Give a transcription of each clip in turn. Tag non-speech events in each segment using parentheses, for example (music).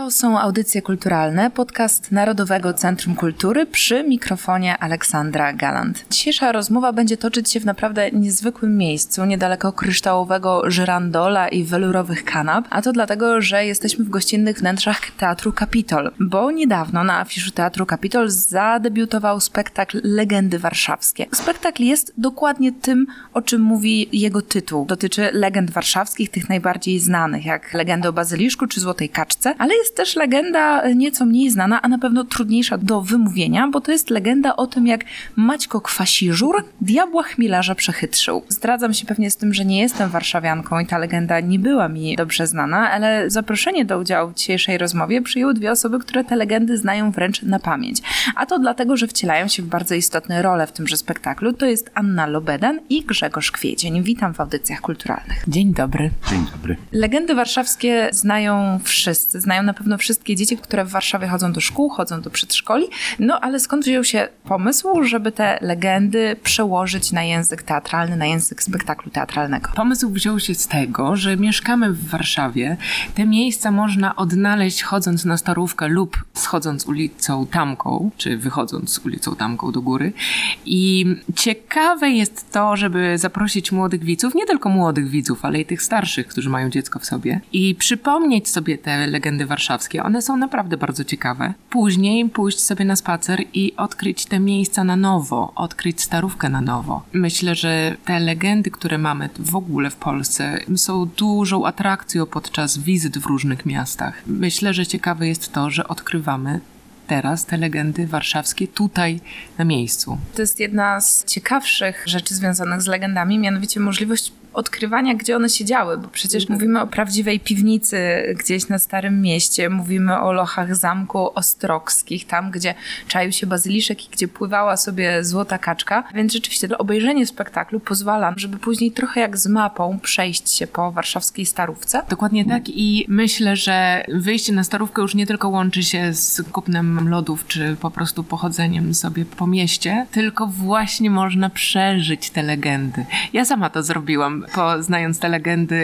To są audycje kulturalne, podcast Narodowego Centrum Kultury przy mikrofonie Aleksandra Galant. Dzisiejsza rozmowa będzie toczyć się w naprawdę niezwykłym miejscu, niedaleko kryształowego żyrandola i welurowych kanap, a to dlatego, że jesteśmy w gościnnych wnętrzach Teatru Kapitol, bo niedawno na afiszu Teatru Kapitol zadebiutował spektakl Legendy Warszawskie. Spektakl jest dokładnie tym, o czym mówi jego tytuł. Dotyczy legend warszawskich, tych najbardziej znanych, jak legendy o Bazyliszku czy Złotej Kaczce, ale jest też legenda nieco mniej znana, a na pewno trudniejsza do wymówienia, bo to jest legenda o tym, jak Maćko Kwasiżur diabła chmielarza przechytrzył. Zdradzam się pewnie z tym, że nie jestem warszawianką i ta legenda nie była mi dobrze znana, ale zaproszenie do udziału w dzisiejszej rozmowie przyjęły dwie osoby, które te legendy znają wręcz na pamięć. A to dlatego, że wcielają się w bardzo istotne role w tymże spektaklu. To jest Anna Lobedan i Grzegorz Kwiecień. Witam w audycjach kulturalnych. Dzień dobry. Dzień dobry. Legendy warszawskie znają wszyscy. Znają na pewno wszystkie dzieci, które w Warszawie chodzą do szkół, chodzą do przedszkoli. No ale skąd wziął się pomysł, żeby te legendy przełożyć na język teatralny, na język spektaklu teatralnego? Pomysł wziął się z tego, że mieszkamy w Warszawie. Te miejsca można odnaleźć chodząc na starówkę lub schodząc ulicą Tamką, czy wychodząc ulicą Tamką do góry. I ciekawe jest to, żeby zaprosić młodych widzów, nie tylko młodych widzów, ale i tych starszych, którzy mają dziecko w sobie, i przypomnieć sobie te legendy warszawskie. One są naprawdę bardzo ciekawe. Później pójść sobie na spacer i odkryć te miejsca na nowo, odkryć starówkę na nowo. Myślę, że te legendy, które mamy w ogóle w Polsce, są dużą atrakcją podczas wizyt w różnych miastach. Myślę, że ciekawe jest to, że odkrywamy teraz te legendy warszawskie tutaj na miejscu. To jest jedna z ciekawszych rzeczy związanych z legendami, mianowicie możliwość odkrywania, gdzie one się działy, bo przecież mówimy o prawdziwej piwnicy gdzieś na Starym Mieście, mówimy o lochach zamku ostrogskich, tam gdzie czaił się bazyliszek i gdzie pływała sobie złota kaczka, więc rzeczywiście to obejrzenie spektaklu pozwala, żeby później trochę jak z mapą przejść się po warszawskiej Starówce. Dokładnie tak i myślę, że wyjście na Starówkę już nie tylko łączy się z kupnem lodów, czy po prostu pochodzeniem sobie po mieście, tylko właśnie można przeżyć te legendy. Ja sama to zrobiłam poznając te legendy,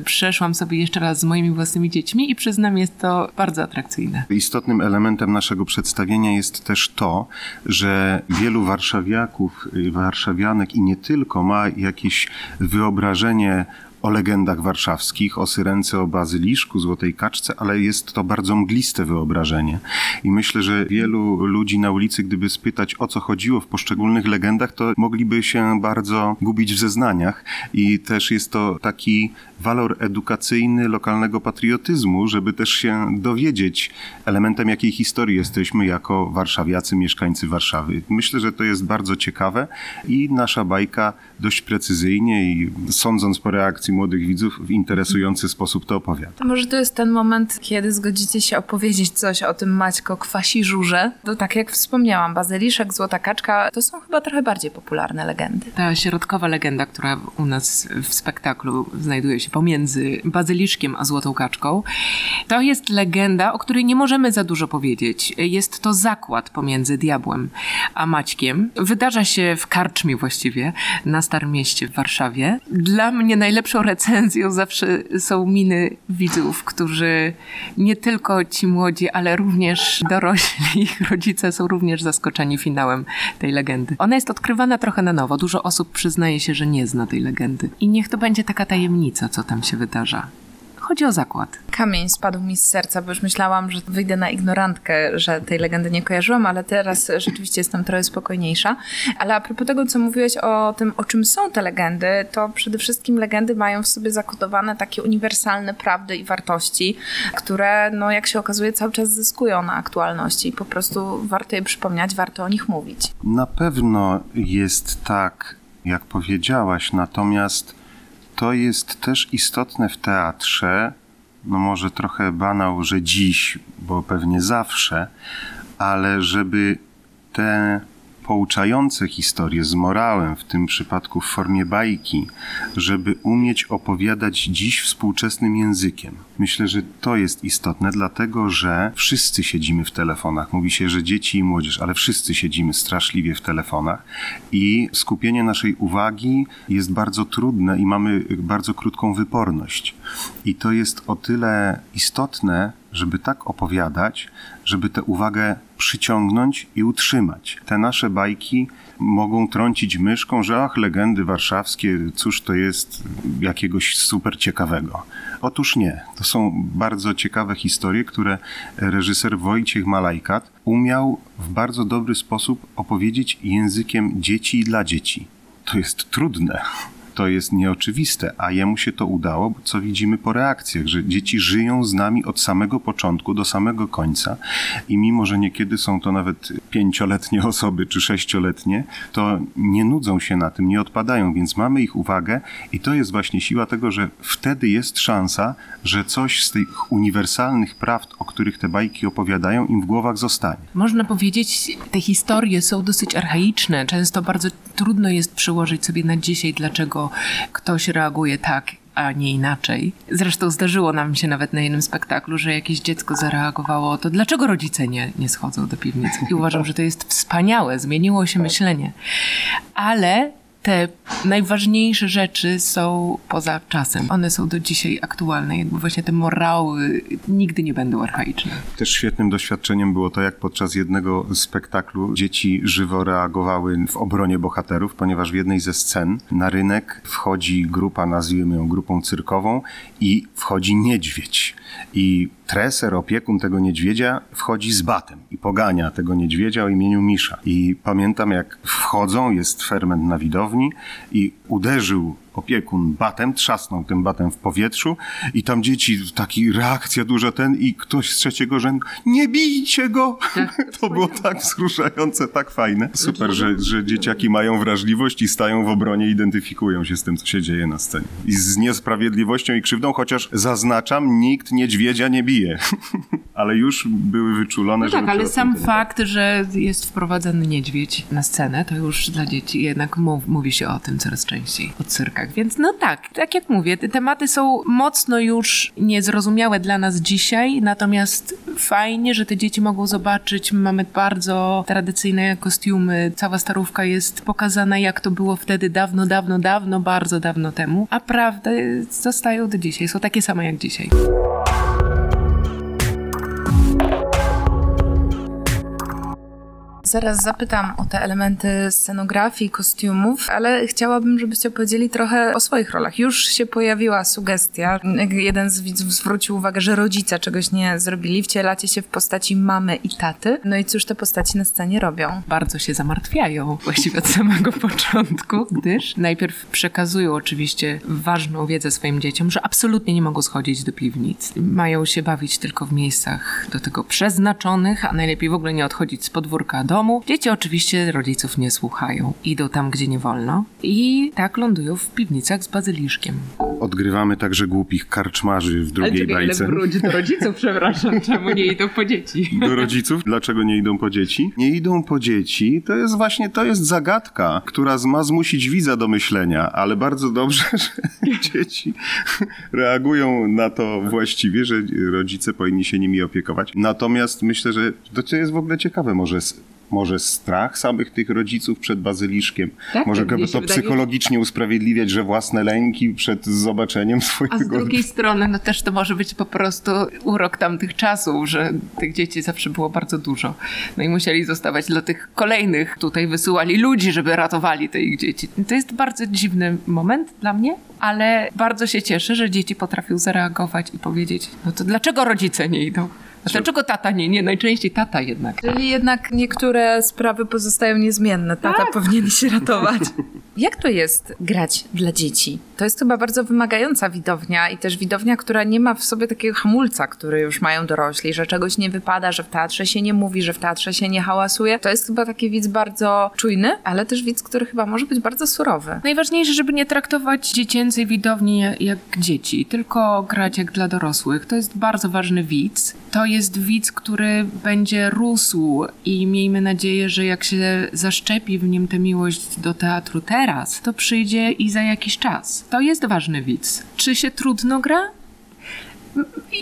y, przeszłam sobie jeszcze raz z moimi własnymi dziećmi i przyznam, jest to bardzo atrakcyjne. Istotnym elementem naszego przedstawienia jest też to, że wielu warszawiaków, y, warszawianek i nie tylko ma jakieś wyobrażenie o legendach warszawskich, o Syrence, o Bazyliszku, Złotej Kaczce, ale jest to bardzo mgliste wyobrażenie. I myślę, że wielu ludzi na ulicy, gdyby spytać o co chodziło w poszczególnych legendach, to mogliby się bardzo gubić w zeznaniach. I też jest to taki walor edukacyjny lokalnego patriotyzmu, żeby też się dowiedzieć elementem jakiej historii jesteśmy jako warszawiacy, mieszkańcy Warszawy. Myślę, że to jest bardzo ciekawe i nasza bajka dość precyzyjnie i sądząc po reakcji młodych widzów w interesujący sposób to opowiada. To może to jest ten moment, kiedy zgodzicie się opowiedzieć coś o tym Maćko Kwasi Żurze. To tak jak wspomniałam, Bazyliszek, Złota Kaczka, to są chyba trochę bardziej popularne legendy. Ta środkowa legenda, która u nas w spektaklu znajduje się pomiędzy Bazyliszkiem a Złotą Kaczką, to jest legenda, o której nie możemy za dużo powiedzieć. Jest to zakład pomiędzy diabłem a Maćkiem. Wydarza się w karczmie właściwie, na Starym Mieście w Warszawie. Dla mnie najlepszą recenzją zawsze są miny widzów, którzy nie tylko ci młodzi, ale również dorośli, ich (laughs) rodzice są również zaskoczeni finałem tej legendy. Ona jest odkrywana trochę na nowo. Dużo osób przyznaje się, że nie zna tej legendy. I niech to będzie taka tajemnica, co tam się wydarza. Chodzi o zakład. Kamień spadł mi z serca, bo już myślałam, że wyjdę na ignorantkę, że tej legendy nie kojarzyłam, ale teraz (laughs) rzeczywiście jestem trochę spokojniejsza. Ale a propos tego, co mówiłeś o tym, o czym są te legendy, to przede wszystkim legendy mają w sobie zakodowane takie uniwersalne prawdy i wartości, które, no jak się okazuje, cały czas zyskują na aktualności. Po prostu warto je przypomnieć, warto o nich mówić. Na pewno jest tak, jak powiedziałaś, natomiast to jest też istotne w teatrze, no może trochę banał, że dziś, bo pewnie zawsze, ale żeby te pouczające historie z morałem, w tym przypadku w formie bajki, żeby umieć opowiadać dziś współczesnym językiem. Myślę, że to jest istotne, dlatego że wszyscy siedzimy w telefonach. Mówi się, że dzieci i młodzież, ale wszyscy siedzimy straszliwie w telefonach i skupienie naszej uwagi jest bardzo trudne i mamy bardzo krótką wyporność. I to jest o tyle istotne, żeby tak opowiadać, żeby tę uwagę przyciągnąć i utrzymać. Te nasze bajki mogą trącić myszką, że ach, legendy warszawskie, cóż to jest jakiegoś super ciekawego. Otóż nie. To są bardzo ciekawe historie, które reżyser Wojciech Malajkat umiał w bardzo dobry sposób opowiedzieć językiem dzieci i dla dzieci. To jest trudne to jest nieoczywiste, a jemu się to udało, co widzimy po reakcjach, że dzieci żyją z nami od samego początku do samego końca i mimo, że niekiedy są to nawet pięcioletnie (laughs) osoby czy sześcioletnie, to nie nudzą się na tym, nie odpadają, więc mamy ich uwagę i to jest właśnie siła tego, że wtedy jest szansa, że coś z tych uniwersalnych prawd, o których te bajki opowiadają, im w głowach zostanie. Można powiedzieć, te historie są dosyć archaiczne. Często bardzo trudno jest przyłożyć sobie na dzisiaj, dlaczego ktoś reaguje tak, a nie inaczej. Zresztą zdarzyło nam się nawet na jednym spektaklu, że jakieś dziecko zareagowało, to dlaczego rodzice nie, nie schodzą do piwnicy? I uważam, że to jest wspaniałe, zmieniło się myślenie. Ale te najważniejsze rzeczy są poza czasem. One są do dzisiaj aktualne. Jakby właśnie te morały nigdy nie będą archaiczne. Też świetnym doświadczeniem było to, jak podczas jednego spektaklu dzieci żywo reagowały w obronie bohaterów, ponieważ w jednej ze scen na rynek wchodzi grupa, nazwijmy ją grupą cyrkową i wchodzi niedźwiedź. I treser, opiekun tego niedźwiedzia wchodzi z batem i pogania tego niedźwiedzia o imieniu Misza. I pamiętam, jak wchodzą, jest ferment na widowni i uderzył opiekun batem, trzasnął tym batem w powietrzu i tam dzieci, taki reakcja duża ten i ktoś z trzeciego rzędu, nie bijcie go! (laughs) to było tak wzruszające, tak fajne. Super, że, że dzieciaki mają wrażliwość i stają w obronie, identyfikują się z tym, co się dzieje na scenie. I z niesprawiedliwością i krzywdą, chociaż zaznaczam, nikt niedźwiedzia nie bije. (laughs) ale już były wyczulone, No że tak, ale sam fakt, że jest wprowadzany niedźwiedź na scenę, to już dla dzieci jednak mów, mówi się o tym coraz częściej o cyrkach. Więc no tak, tak jak mówię, te tematy są mocno już niezrozumiałe dla nas dzisiaj, natomiast fajnie, że te dzieci mogą zobaczyć. Mamy bardzo tradycyjne kostiumy, cała starówka jest pokazana, jak to było wtedy dawno, dawno, dawno, bardzo dawno temu, a prawdy zostają do dzisiaj, są takie same jak dzisiaj. Zaraz zapytam o te elementy scenografii, kostiumów, ale chciałabym, żebyście opowiedzieli trochę o swoich rolach. Już się pojawiła sugestia. Jeden z widzów zwrócił uwagę, że rodzice czegoś nie zrobili. Wcielacie się w postaci mamy i taty. No i cóż te postaci na scenie robią? bardzo się zamartwiają właściwie od samego (laughs) początku, gdyż najpierw przekazują oczywiście ważną wiedzę swoim dzieciom, że absolutnie nie mogą schodzić do piwnic. Mają się bawić tylko w miejscach do tego przeznaczonych, a najlepiej w ogóle nie odchodzić z podwórka domu. Dzieci oczywiście rodziców nie słuchają. Idą tam, gdzie nie wolno i tak lądują w piwnicach z bazyliszkiem. Odgrywamy także głupich karczmarzy w drugiej bajce. do rodziców, przepraszam, (laughs) czemu nie idą po dzieci? do rodziców. Dlaczego nie idą po dzieci? Nie idą po dzieci. To jest właśnie, to jest zagadka, która ma zmusić widza do myślenia, ale bardzo dobrze, (laughs) że dzieci reagują na to właściwie, że rodzice powinni się nimi opiekować. Natomiast myślę, że to jest w ogóle ciekawe, może może strach samych tych rodziców przed bazyliszkiem. Tak, może się to wydaje, psychologicznie usprawiedliwiać, że własne lęki przed zobaczeniem swojego... A z drugiej strony, no też to może być po prostu urok tamtych czasów, że tych dzieci zawsze było bardzo dużo. No i musieli zostawać dla tych kolejnych. Tutaj wysyłali ludzi, żeby ratowali te ich dzieci. To jest bardzo dziwny moment dla mnie, ale bardzo się cieszę, że dzieci potrafią zareagować i powiedzieć, no to dlaczego rodzice nie idą? A dlaczego tata nie? Nie, najczęściej tata jednak. Czyli jednak niektóre sprawy pozostają niezmienne. Tata powinien się ratować. (laughs) Jak to jest grać dla dzieci? To jest chyba bardzo wymagająca widownia i też widownia, która nie ma w sobie takiego hamulca, który już mają dorośli, że czegoś nie wypada, że w teatrze się nie mówi, że w teatrze się nie hałasuje. To jest chyba taki widz bardzo czujny, ale też widz, który chyba może być bardzo surowy. Najważniejsze, żeby nie traktować dziecięcej widowni jak dzieci, tylko grać jak dla dorosłych. To jest bardzo ważny widz. To jest widz, który będzie rósł i miejmy nadzieję, że jak się zaszczepi w nim tę miłość do teatru teraz, to przyjdzie i za jakiś czas. To jest ważny widz. Czy się trudno gra?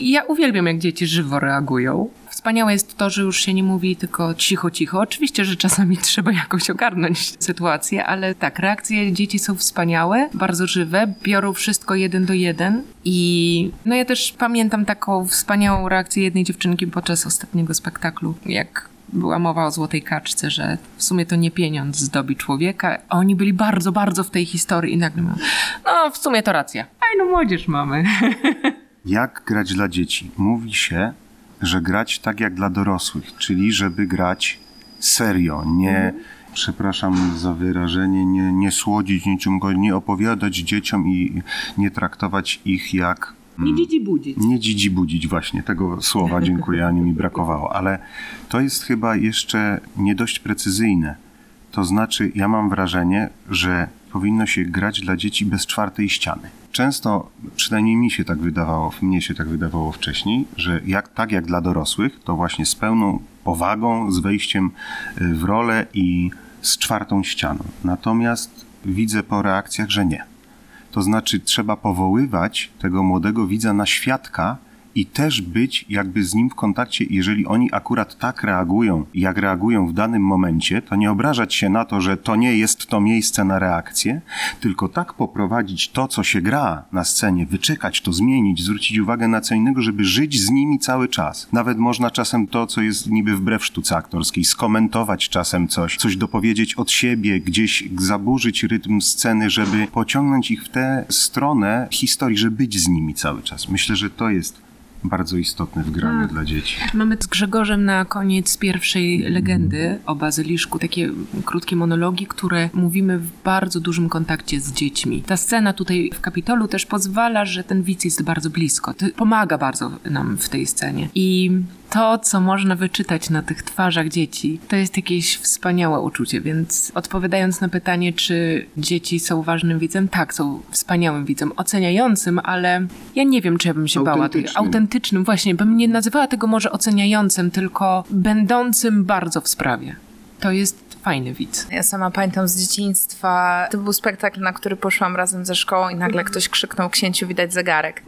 Ja uwielbiam, jak dzieci żywo reagują. Wspaniałe jest to, że już się nie mówi tylko cicho, cicho. Oczywiście, że czasami (laughs) trzeba jakoś ogarnąć sytuację, ale tak, reakcje dzieci są wspaniałe, bardzo żywe, biorą wszystko jeden do jeden. I no ja też pamiętam taką wspaniałą reakcję jednej dziewczynki podczas ostatniego spektaklu, jak była mowa o złotej kaczce, że w sumie to nie pieniądz zdobi człowieka. A oni byli bardzo, bardzo w tej historii i nagle mówią, no w sumie to racja. Fajną młodzież mamy. (laughs) Jak grać dla dzieci? Mówi się, że grać tak jak dla dorosłych, czyli żeby grać serio, nie, przepraszam za wyrażenie, nie, nie słodzić niczym, nie opowiadać dzieciom i nie traktować ich jak Nie dzidzi budzić. nie dzidzi budzić właśnie, tego słowa dziękuję, Aniu mi brakowało, ale to jest chyba jeszcze nie dość precyzyjne. To znaczy, ja mam wrażenie, że powinno się grać dla dzieci bez czwartej ściany. Często, przynajmniej mi się tak wydawało, mnie się tak wydawało wcześniej, że jak, tak jak dla dorosłych, to właśnie z pełną powagą, z wejściem y, w rolę i z czwartą ścianą. Natomiast widzę po reakcjach, że nie. To znaczy, trzeba powoływać tego młodego widza na świadka i też być jakby z nim w kontakcie. Jeżeli oni akurat tak reagują, jak reagują w danym momencie, to nie obrażać się na to, że to nie jest to miejsce na reakcję, tylko tak poprowadzić to, co się gra na scenie, wyczekać to, zmienić, zwrócić uwagę na co innego, żeby żyć z nimi cały czas. Nawet można czasem to, co jest niby wbrew sztuce aktorskiej, skomentować czasem coś, coś dopowiedzieć od siebie, gdzieś zaburzyć rytm sceny, żeby pociągnąć ich w tę stronę historii, żeby być z nimi cały czas. Myślę, że to jest bardzo istotne w graniu Tak. dla dzieci. Mamy z Grzegorzem na koniec pierwszej legendy o bazyliszku takie krótkie monologi, które mówimy w bardzo dużym kontakcie z dziećmi. Ta scena tutaj w Kapitolu też pozwala, że ten widz jest bardzo blisko. To pomaga bardzo nam w tej scenie. I to, co można wyczytać na tych twarzach dzieci, to jest jakieś wspaniałe uczucie. Więc odpowiadając na pytanie, czy dzieci są ważnym widzem, tak, są wspaniałym widzem, oceniającym, ale ja nie wiem, czy ja bym się bała tej Autentycznym. autentycznym, właśnie, bym nie nazywała tego może oceniającym, tylko będącym bardzo w sprawie. To jest fajny widz. Ja sama pamiętam z dzieciństwa, to był spektakl, na który poszłam razem ze szkołą i nagle ktoś krzyknął księciu widać zegarek.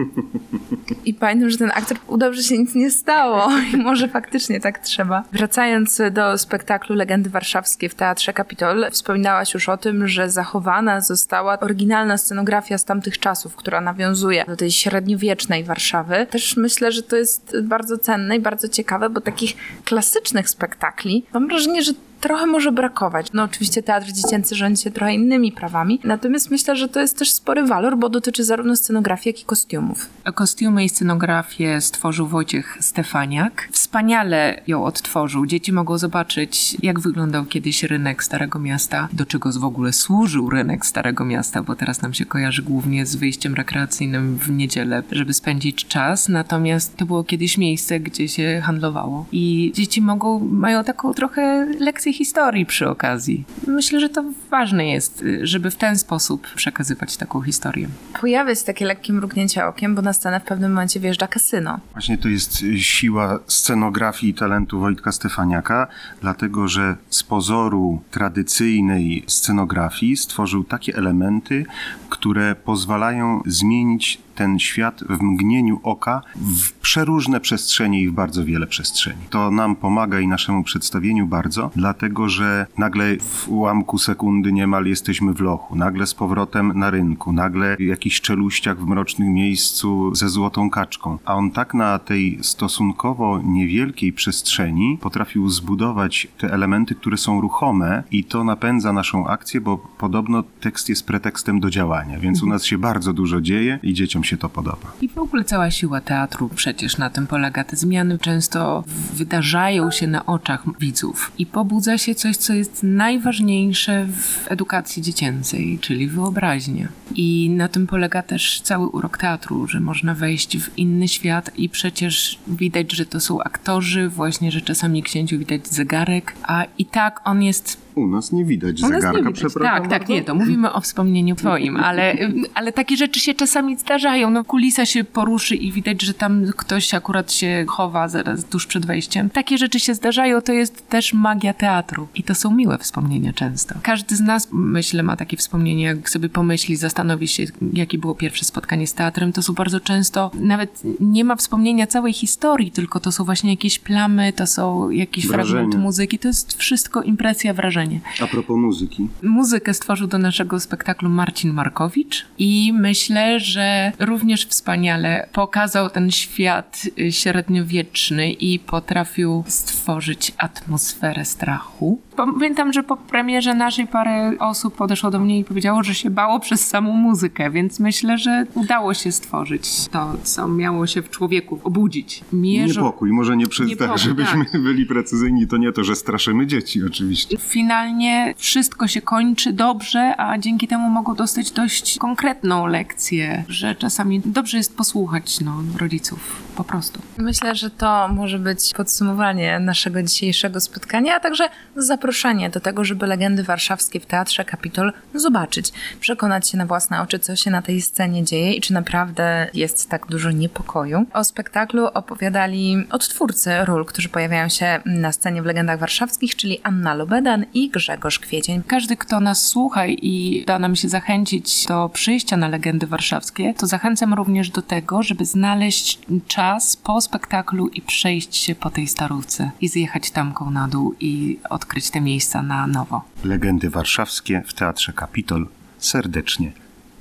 I pamiętam, że ten aktor udał, że się nic nie stało (laughs) i może faktycznie tak trzeba. Wracając do spektaklu Legendy Warszawskie w Teatrze Kapitol, wspominałaś już o tym, że zachowana została oryginalna scenografia z tamtych czasów, która nawiązuje do tej średniowiecznej Warszawy. Też myślę, że to jest bardzo cenne i bardzo ciekawe, bo takich klasycznych spektakli mam wrażenie, że trochę może brakować. No oczywiście teatr dziecięcy rządzi się trochę innymi prawami, natomiast myślę, że to jest też spory walor, bo dotyczy zarówno scenografii, jak i kostiumów. Kostiumy i scenografię stworzył Wojciech Stefaniak. Wspaniale ją odtworzył. Dzieci mogą zobaczyć, jak wyglądał kiedyś rynek Starego Miasta, do czego w ogóle służył rynek Starego Miasta, bo teraz nam się kojarzy głównie z wyjściem rekreacyjnym w niedzielę, żeby spędzić czas. Natomiast to było kiedyś miejsce, gdzie się handlowało. I dzieci mogą, mają taką trochę lekcję historii przy okazji. Myślę, że to ważne jest, y, żeby w ten sposób przekazywać taką historię. Pojawia się takie lekkie mrugnięcie okiem, bo na scenę w pewnym momencie wjeżdża kasyno. Właśnie to jest y, siła scenografii i talentu Wojtka Stefaniaka, dlatego że z pozoru tradycyjnej scenografii stworzył takie elementy, które pozwalają zmienić ten świat w mgnieniu oka w przeróżne przestrzenie i w bardzo wiele przestrzeni. To nam pomaga i naszemu przedstawieniu bardzo, dlatego że nagle w ułamku sekundy niemal jesteśmy w lochu, nagle z powrotem na rynku, nagle jakiś czeluściak w mrocznym miejscu ze złotą kaczką. A on tak na tej stosunkowo niewielkiej przestrzeni potrafił zbudować te elementy, które są ruchome i to napędza naszą akcję, bo podobno tekst jest pretekstem do działania, więc u nas się bardzo dużo dzieje i dzieciom się to podoba. I w ogóle cała siła teatru przecież na tym polega. Te zmiany często wydarzają się na oczach widzów i pobudza się coś, co jest najważniejsze w edukacji dziecięcej, czyli wyobraźnia. I na tym polega też cały urok teatru, że można wejść w inny świat i przecież widać, że to są aktorzy, właśnie, że czasami księciu widać zegarek, a i tak on jest U nas nie widać U nie zegarka, widać. przepraszam Tak, tak, nie, to mówimy o wspomnieniu twoim, ale, ale takie rzeczy się czasami zdarzają. No, kulisa się poruszy i widać, że tam ktoś akurat się chowa zaraz tuż przed wejściem. Takie rzeczy się zdarzają, to jest też magia teatru. I to są miłe wspomnienia często. Każdy z nas, myślę, ma takie wspomnienie, jak sobie pomyśli, zastanowi się, jakie było pierwsze spotkanie z teatrem, to są bardzo często, nawet nie ma wspomnienia całej historii, tylko to są właśnie jakieś plamy, to są jakiś Wrażenie. fragment muzyki, to jest wszystko impresja, wrażenie. A propos muzyki. Muzykę stworzył do naszego spektaklu Marcin Markowicz i myślę, że również wspaniale pokazał ten świat y, średniowieczny i potrafił stworzyć atmosferę strachu. Pamiętam, że po premierze naszej parę osób podeszło do mnie i powiedziało, że się bało przez samą muzykę, więc myślę, że udało się stworzyć to, co miało się w człowieku obudzić. Mierzą... Niepokój, może nie przez tak, żebyśmy tak. byli precyzyjni, to nie to, że straszymy dzieci oczywiście. Finalnie wszystko się kończy dobrze, a dzięki temu mogą dostać dość konkretną lekcję, że czasami dobrze jest posłuchać no, rodziców, po prostu. Myślę, że to może być podsumowanie naszego dzisiejszego spotkania, a także zaproszenie do tego, żeby legendy warszawskie w Teatrze Kapitol zobaczyć, przekonać się na własne oczy, co się na tej scenie dzieje i czy naprawdę jest tak dużo niepokoju. O spektaklu opowiadali odtwórcy ról, którzy pojawiają się na scenie w legendach warszawskich, czyli Anna Lobedan i Grzegorz Kwiecień. Każdy, kto nas słucha i da nam się zachęcić do przyjścia na legendy warszawskie, to zachęcam również do tego, żeby znaleźć czas po spektaklu i przejść się po tej starówce i zjechać tamką na dół i odkryć te miejsca na nowo. Legendy warszawskie w Teatrze Kapitol serdecznie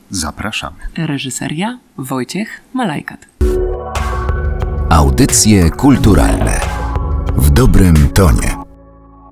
zapraszamy. Reżyseria Wojciech Malajkat. Audycje kulturalne w dobrym tonie.